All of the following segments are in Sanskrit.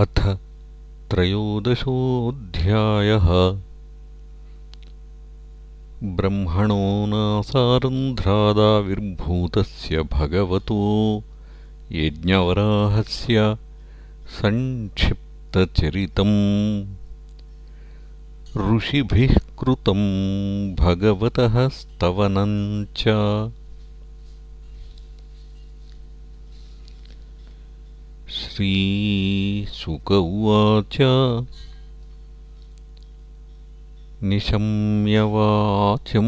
अथ त्रयोदशोऽध्यायः। ब्रह्मणो नासारन्ध्रादाविर्भूतस्य भगवतो यज्ञवराहस्य सङ्क्षिप्तचरितम् ऋषिभिः कृतम् भगवतः स्तवनम् च श्रीशुक उवाच। निशम्यवाचं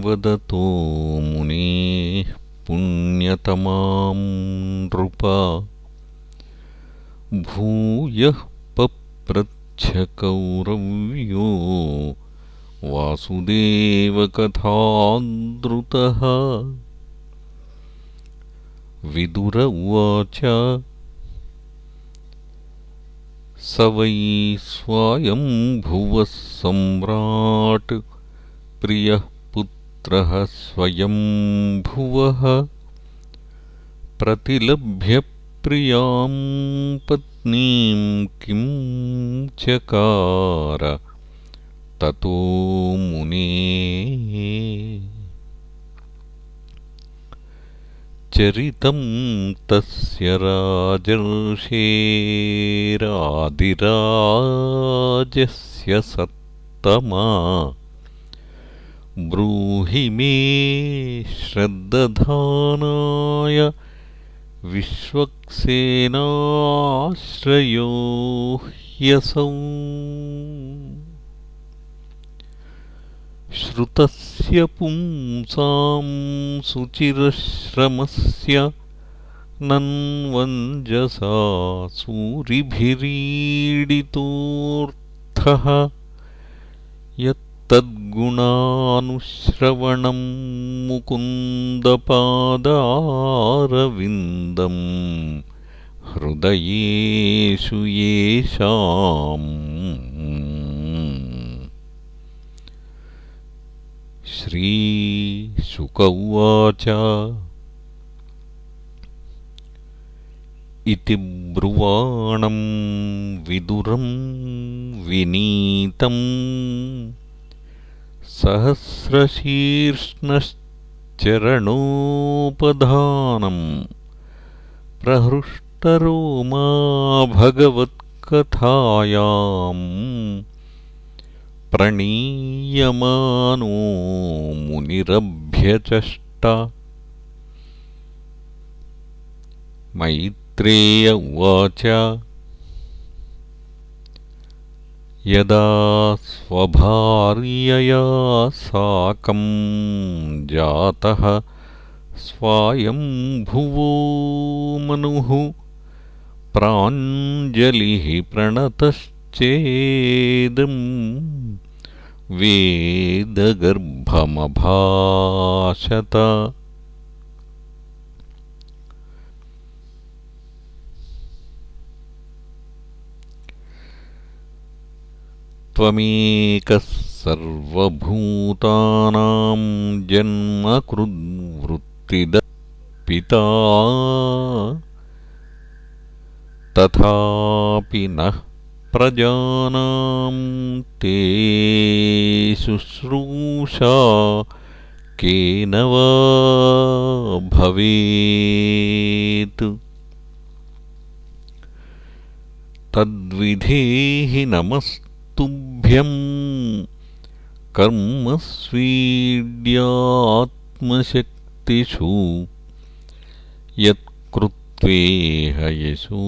वदतो मुनेः पुण्यतमां नृपा। भूयः पप्रच्छकौरव्यो वासुदेवकथादृतः विदुर उवाच स वै स्वायम्भुवः सम्राट्। प्रियः पुत्रः स्वयम्भुवः प्रतिलभ्य प्रियां पत्नीं किं चकार। ततो मुने चरितं तस्य राजर्षेरादिराजस्य सत्तमा। ब्रूहि मे श्रद्दधानाय विश्वक्सेनाश्रयो ह्यसौ श्रुतस्य पुंसां सुचिरश्रमस्य नन्वञ्जसा सूरिभिरीडितोऽर्थः यत्तद्गुणानुश्रवणं मुकुन्दपादारविन्दम् हृदयेषु येषाम् श्रीशुक उवाच इति ब्रुवाणं विदुरं विनीतम् सहस्रशीर्ष्णश्चरणोपधानम् प्रहृष्टरोमा भगवत्कथायाम् प्रणीयमानो मुनिरभ्यचष्ट। मैत्रेय उवाच। यदा स्वभार्यया साकं जातः स्वायम्भुवो मनुः प्राञ्जलिः प्रणतश्चेदम् वेदगर्भमभाषत त्वमेकः सर्वभूतानां जन्मकृद्वृत्तिदपिता तथापि नः प्रजानां ते शुश्रूषा केन वा भवेत्। तद्विधेहि नमस्तुभ्यं कर्मस्वीड्यात्मशक्तिषु यत्कृत्वेह यशो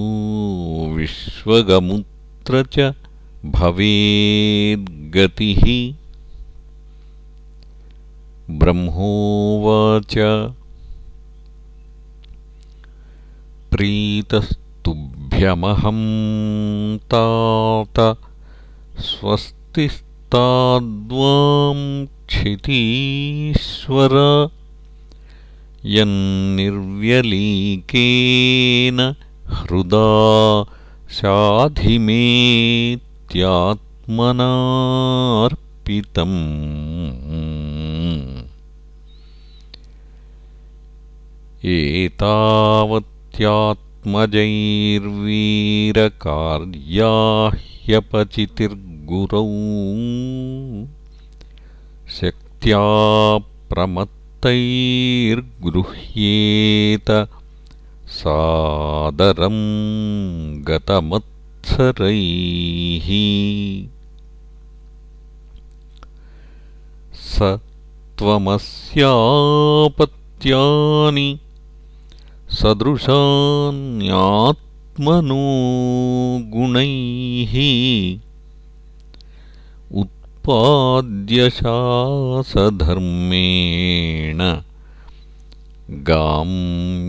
च भवेद्गतिः। ब्रह्मोवाच। प्रीतस्तुभ्यमहं तात। स्वस्तिस्ताद्वां क्षितीश्वर। यन्निर्व्यलीकेन हृदा शाधिमेत्यात्मनार्पितम् एतावत्यात्मविश्वासेन ह्यपचितिर्गुरौ शक्त्या प्रमत्तैर्गृह्येत सादरं गतमत्सरैः। स त्वमस्यापत्यानि सदृशान्यात्मनो गुणैः उत्पाद्यशासधर्मेण गां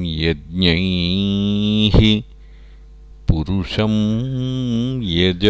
यज्ञैः पुरुषं यज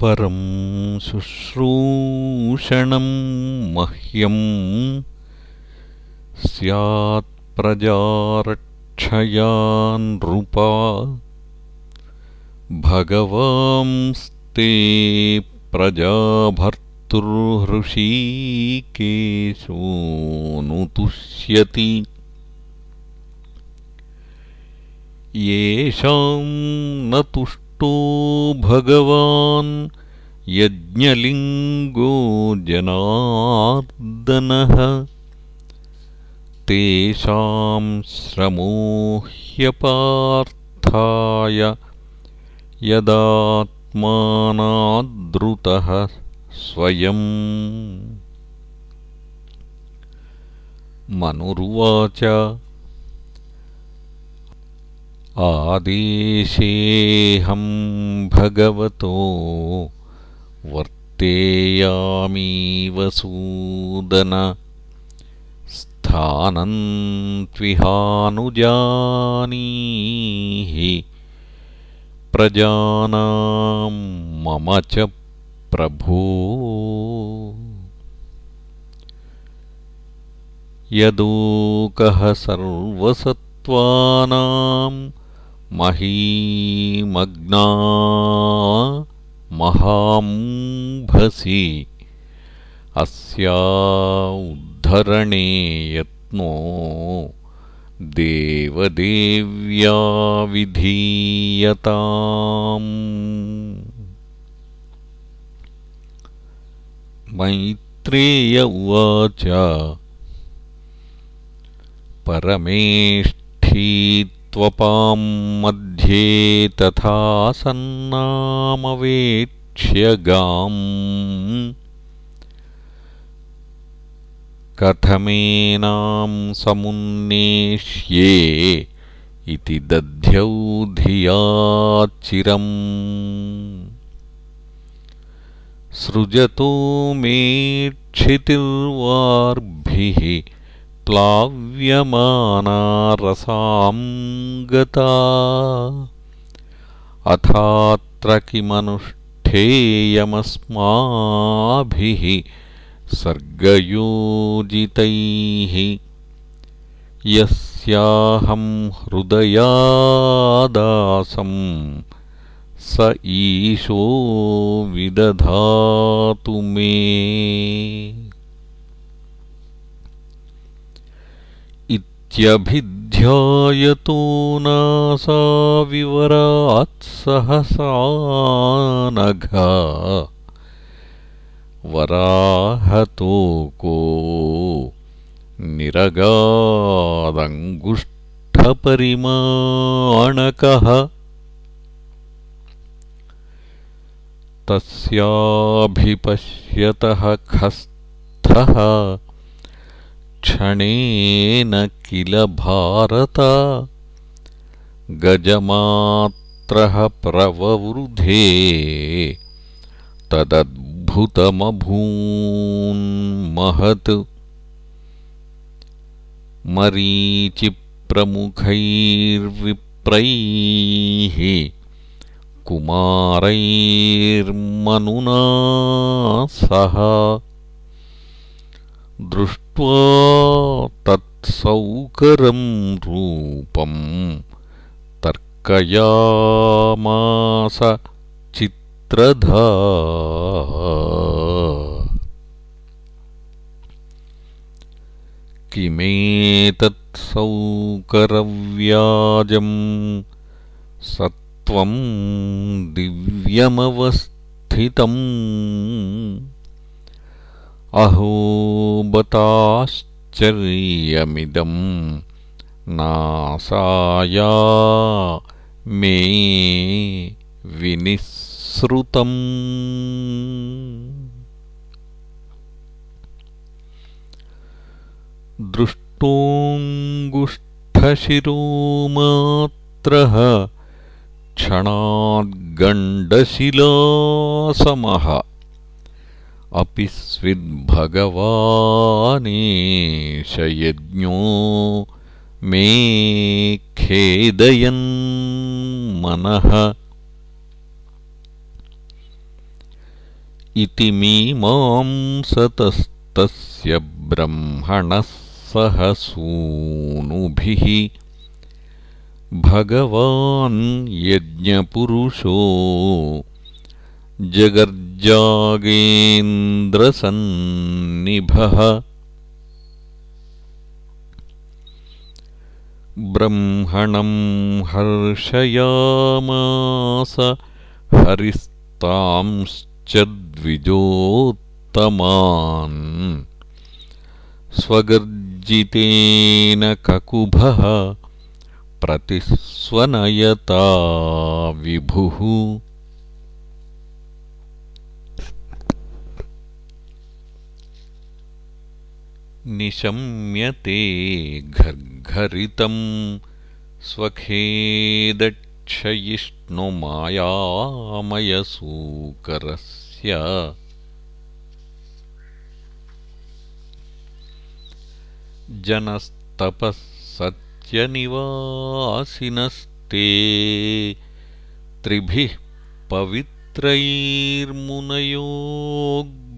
परं शुश्रूषणं मह्यं नृपा। भगवांस्ते प्रजाभर्तुर्हृषीकेशोऽनुतुष्यति येषां न तुष्ट भगवान् यज्ञलिङ्गो जनार्दनः। तेषां श्रमो ह्यपार्थाय यदात्मानादृतः स्वयम्। मनुर्वाच आदेशेऽहं भगवतो वर्तेयामीवसूदन स्थानं त्विहानुजानीहि। प्रजानां मम च प्रभो। यदोकः सर्वसत्त्वानाम् महीमग्ना महाम्भसि अस्या उद्धरणे यत्नो देवदेव्या विधीयताम् मैत्रेय उवाच। परमेष्ठी त्वपां मध्ये तथा सन्नामवेक्ष्य गाम्। कथमेनां समुन्नेष्ये इति दध्यौ धियाच्चिरम्। सृजतो मेक्षितिर्वार्भिः प्लाव्यमाना रसां गता अथात्र किमनुष्ठेयमस्माभिः सर्गयोजितैः। यस्याहं हृदयादासं स ईशो विदधातु मे ्यभिध्यायतो नासा विवरात्सहसानघा वराहतोको निरगादङ्गुष्ठपरिमाणकः। तस्याभिपश्यतः खस्थः क्षणेन किल भारत। गजमात्रमुपैति मात्रः प्रववृधे। तदद्भुतमभून्महत्। मरीचिप्रमुखैर्विप्रैः। कुमारैर्मनुना सह दृष्ट्वा तत्सौकरं रूपम् तर्कयामास चित्रधा। किमेतत्सौकरव्याजम् सत्वं दिव्यमवस्थितम् अहो बताश्चर्यमिदम् नासाया मे विनिःसृतम्। दृष्टोऽङ्गुष्ठशिरोमात्रः क्षणाद्गण्डशिलासमः अपि स्विद्भगवानेशयज्ञो मे खेदयन् मनः। इति मीमांसतस्तस्य ब्रह्मणः सह सूनुभिः भगवान् यज्ञपुरुषो जगर्जागेन्द्रसन्निभः ब्रह्मणं हर्षयामास हरिस्तांश्च द्विजोत्तमान् स्वगर्जितेन ककुभः प्रतिस्वनयता विभुः निशम्यते घर्घरितं स्वखेदक्षयिष्णुमायामयसूकरस्य जनस्तपः सत्यनिवासिनस्ते त्रिभिः पवित्रैर्मुनयो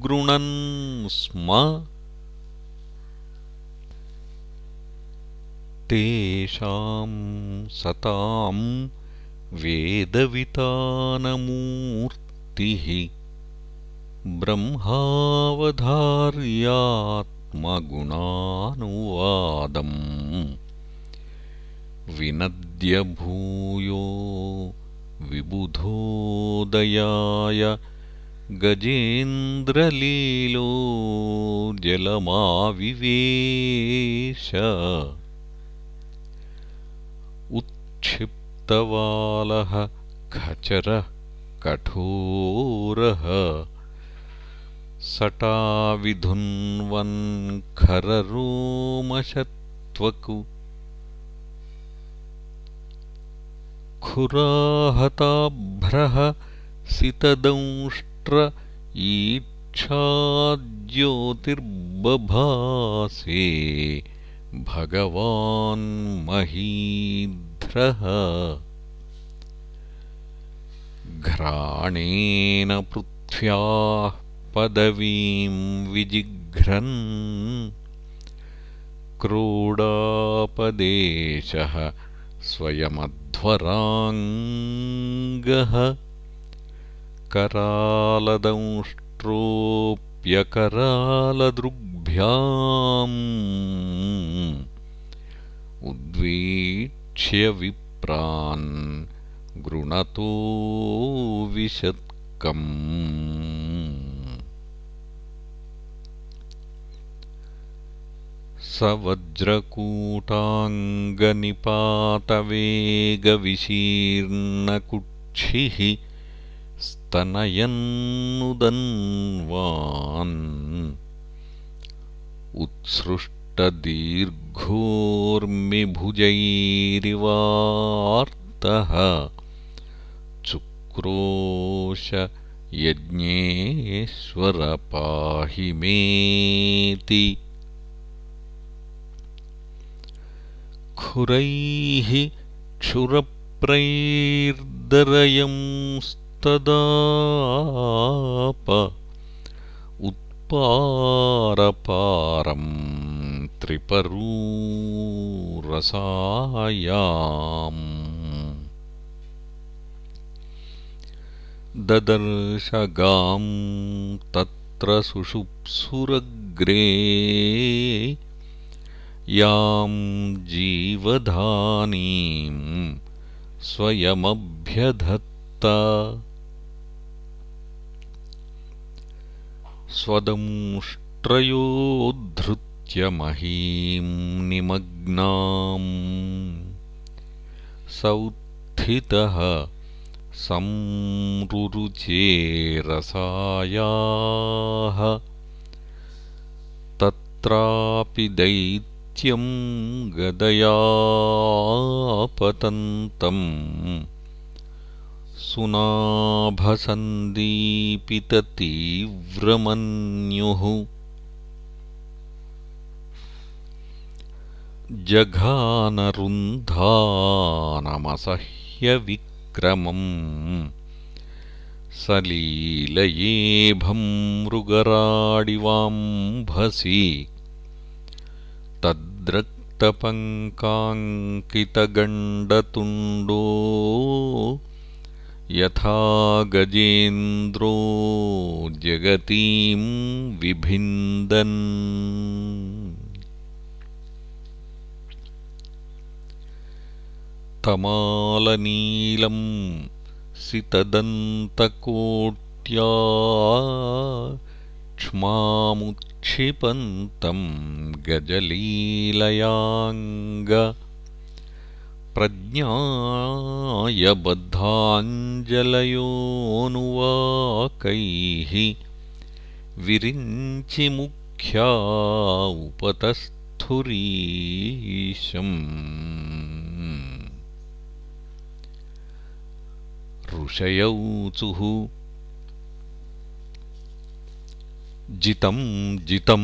गृणन् स्म तेषां सतां वेदवितानमूर्तिः ब्रह्मावधार्यात्मगुणानुवादम् विनद्यभूयो विबुधोदयाय गजेन्द्रलीलो जलमाविवेश उत्क्षिप्तवालः खचरः कठोरः। सटाविधुन्वन्खररोमशत्वकु खुराहताभ्रः सितदंष्ट्र ईक्षाज्योतिर्बभासे भगवान्महीध्रः घ्राणेन पृथ्व्याः पदवीं विजिघ्रन्। क्रोडापदेशः स्वयमध्वराङ्गः। करालदंष्ट्रोऽप्यकरालदृग्भ्याम् उद्वीक्ष्य विप्रान् गृणतो विशत्कम्। स वज्रकूटाङ्गनिपातवेगविशीर्णकुक्षिः स्तनयन्नुदन्वान् उत्सृष्टदीर्घोर्मिभुजैरिवार्तः यज्ञेश्वर पाहि मेति खुरैः क्षुरप्रैर्दरयंस्तदाप। उत्पारपारं त्रिपरूरसायाम्। ददर्शगां तत्र सुषुप्सुरग्रे यां जीवधानीं स्वयमभ्यधत्त स्वदंष्ट्रयोद्धृत्य महीं निमग्नाम्। सौत्थितः संरुरुचेरसायाः तत्रापि दैत्यं गदयापतन्तम्। सुनाभसन्दीपिततीव्रमन्युः जघानरुन्धानमसह्यविक् क्रमम् सलीलयेभं मृगराडिवाम्भसि तद्रक्तपङ्काङ्कितगण्डतुण्डो यथा गजेन्द्रो जगतीं विभिन्दन् तमालनीलं सितदन्तकोट्या क्ष्मामुक्षिपन्तं गजलीलयाङ्ग प्रज्ञायबद्धाञ्जलयोऽनुवाकैः विरिञ्चिमुख्या उपतस्थुरीशम् ऋषयौचुः जितं जितं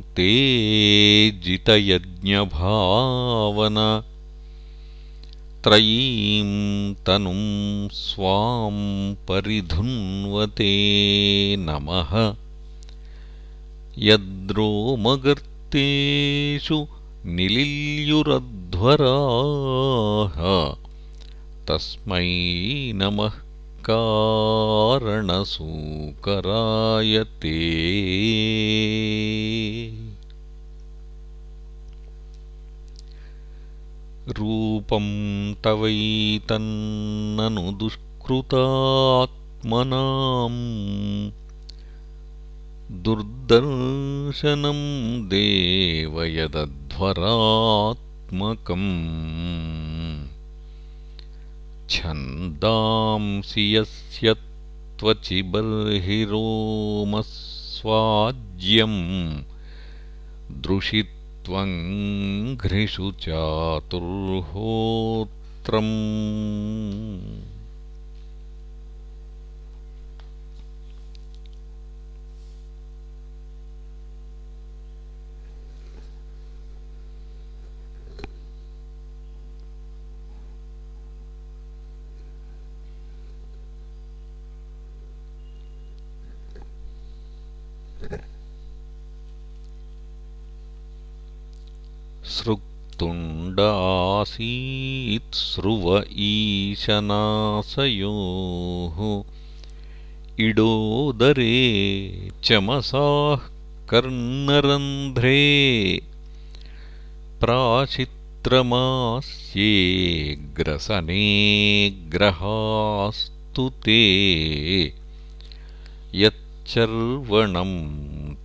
ते जितयज्ञभावन। त्रयीं तनुं स्वां परिधुन्वते नमः। यद्रोमगर्तेषु निलिल्युरध्वराः तस्मै नमः कारणसूकराय ते। रूपं तवैतन्ननु दुष्कृतात्मनाम् दुर्दर्शनं देवयदध्वरात्मकम् छन्दांसि यस्य त्वचि बर्हिरोमस्वाज्यम् दृशित्वं घ्रिषु चातुर्होत्रम् सृक्तुण्ड आसीत्स्रुव ईशनासयोः। इडोदरे चमसाः कर्णरन्ध्रे प्राचित्रमास्ये ग्रहास्तु ते। यच्चर्वणं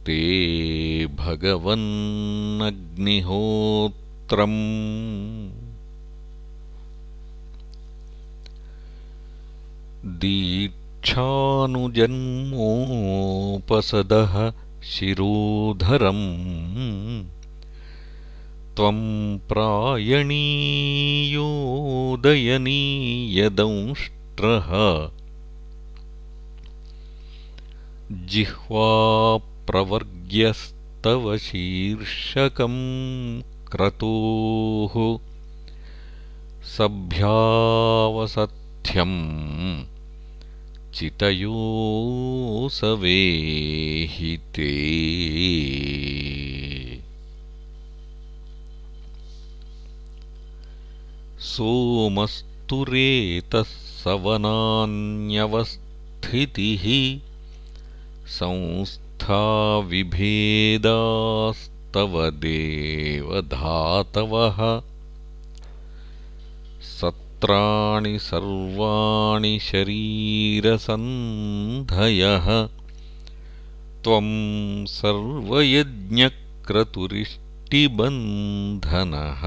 ते भगवन्नग्निहोत्रम्। दीक्षानुजन्मोपसदः शिरोधरम्। त्वं प्रायणीयोदयनीयदंष्ट्रः जिह्वाप्रवर्ग्यस्तव शीर्षकं क्रतोः सभ्यावसथ्यम् चितयोऽसवेहिते सोमस्तुरेतः सवनान्यवस्थितिः संस्थाविभेदास्तव देवधातवः। सत्राणि सर्वाणि शरीरसन्धयः। त्वं सर्वयज्ञक्रतुरिष्टिबन्धनः।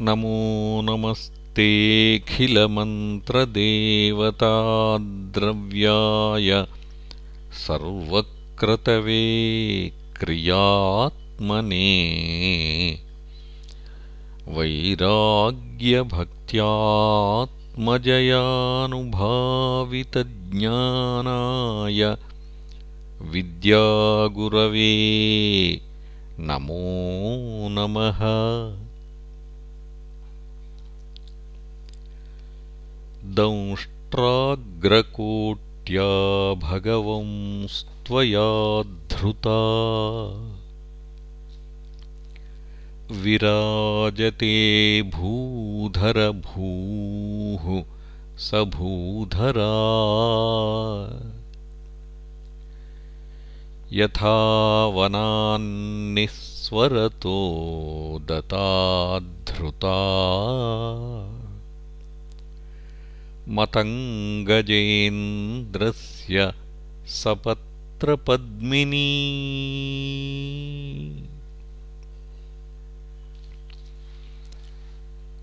नमो नमस्तेऽखिलमन्त्रदेवताद्रव्याय सर्वक्रतवे क्रियात्मने वैराग्यभक्त्यात्मजयानुभावितज्ञानाय विद्यागुरवे नमो नमः दंष्ट्राग्रकोट्या भगवंस्त्वया धृता। विराजते भूधरभूः स भूधरा यथा वनान्निःस्वरतो दताद्धृता मतङ्गजेन्द्रस्य सपत्रपद्मिनी।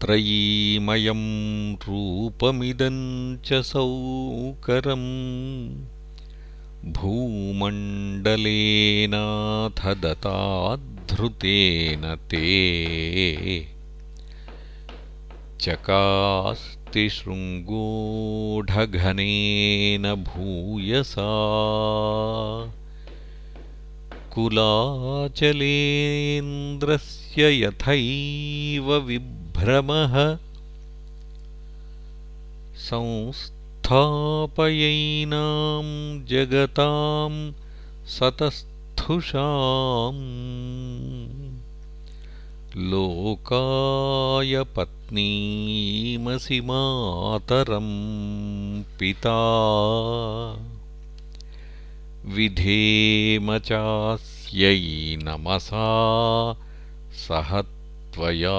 त्रयीमयं रूपमिदं च सौकरम् भूमण्डलेनाथ दताद्धृतेन ते। चकास् शृङ्गोढघनेन भूयसा। कुलाचलेन्द्रस्य यथैव विभ्रमः। संस्थापयैनां जगतां सतस्थुषाम्। लोकाय पत्नीमसि मातरं पिता। विधेम चास्यै नमसा सह त्वया।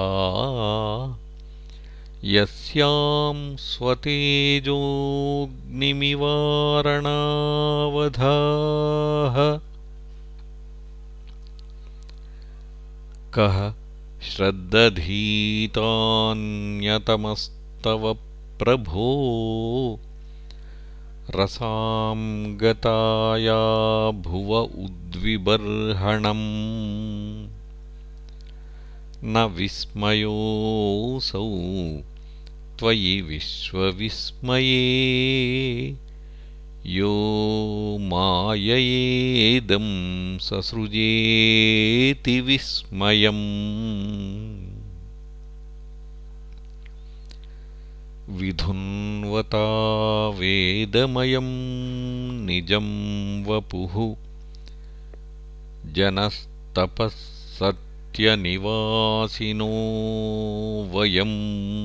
यस्यां स्वतेजोऽग्निमिवारणावधाः। कः श्रद्दधीतान्यतमस्तव प्रभो रसां गताया भुव उद्विबर्हणम्। न विस्मयोऽसौ त्वयि विश्वविस्मये यो माययेदं ससृजेति विस्मयम्। विधुन्वता वेदमयं निजं वपुः। जनस्तपःसत्यनिवासिनो वयम्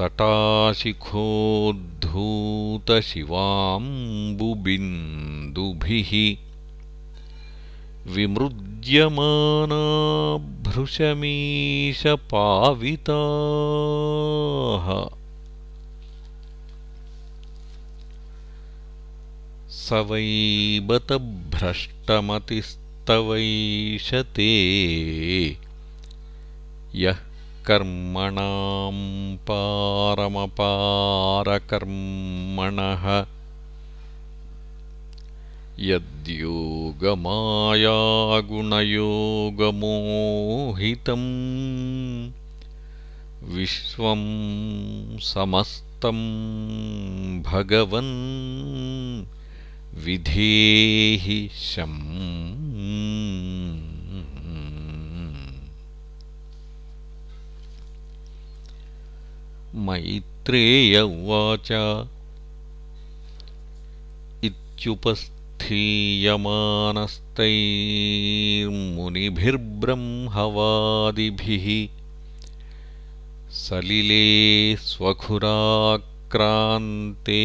सटाशिखोद्धूतशिवाम्बुबिन्दुभिः विमृज्यमानाभृशमीशपाविताः। स वैबतभ्रष्टमतिस्तवैषते यः कर्मणां पारमपारकर्मणः यद्योगमायागुणयोगमोहितम् विश्वं समस्तं भगवन् विधेहि शम् मैत्रेय उवाच। इत्युपस्थीयमानस्तैर्मुनिभिर्ब्रह्मवादिभिः सलिले स्वखुराक्रान्ते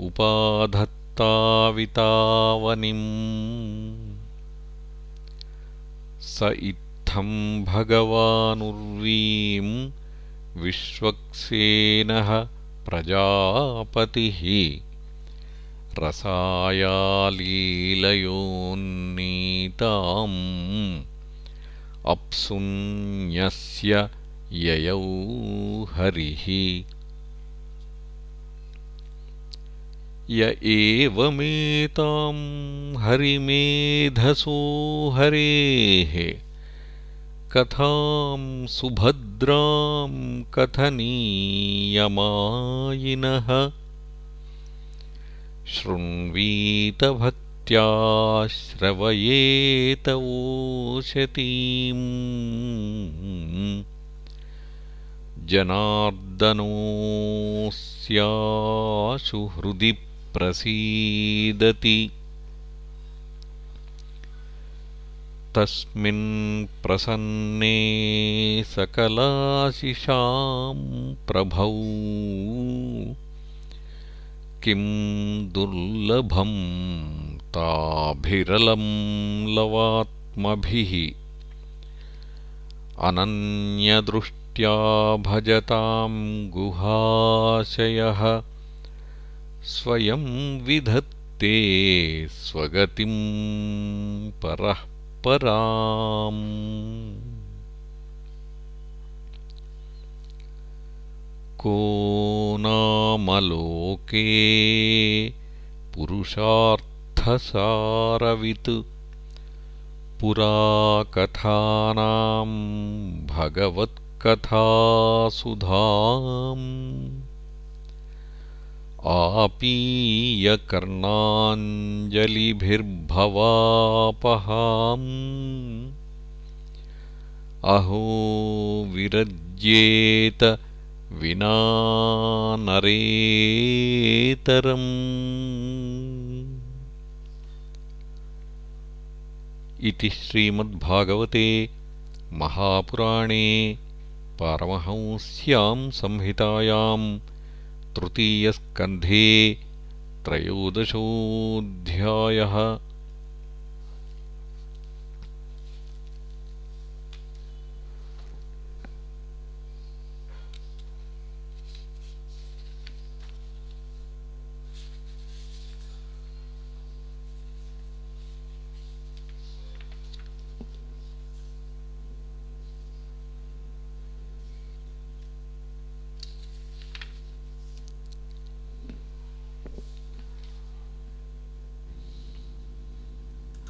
उपाधत्तावितावनिम्। स इत्थं भगवानुर्वीम् विश्वक्सेनः प्रजापतिः रसायालीलयोन्नीताम् अप्सुन्यस्य ययौ हरिः। य एवमेतां हरिमेधसो हरेः कथां सुभद्रां कथनीयमायिनः। शृण्वीतभक्त्या श्रवयेत ओशतीम् जनार्दनोऽस्याशु हृदि प्रसीदति तस्मिन् प्रसन्ने सकलाशिषां प्रभौ। किं दुर्लभं ताभिरलं लवात्मभिः। अनन्यदृष्ट्या भजतां गुहाशयः। स्वयं विधत्ते स्वगतिं परः पराम्। को नामलोके पुरुषार्थसारवित् पुराकथानां भगवत्कथासुधाम् आपीयकर्णाञ्जलिभिर्भवापहाम्। अहो विरज्येत विना नरेतरम्। इति श्रीमद्भागवते महापुराणे पारमहंस्यां संहितायाम् तृतीयस्कन्धे त्रयोदशोऽध्यायः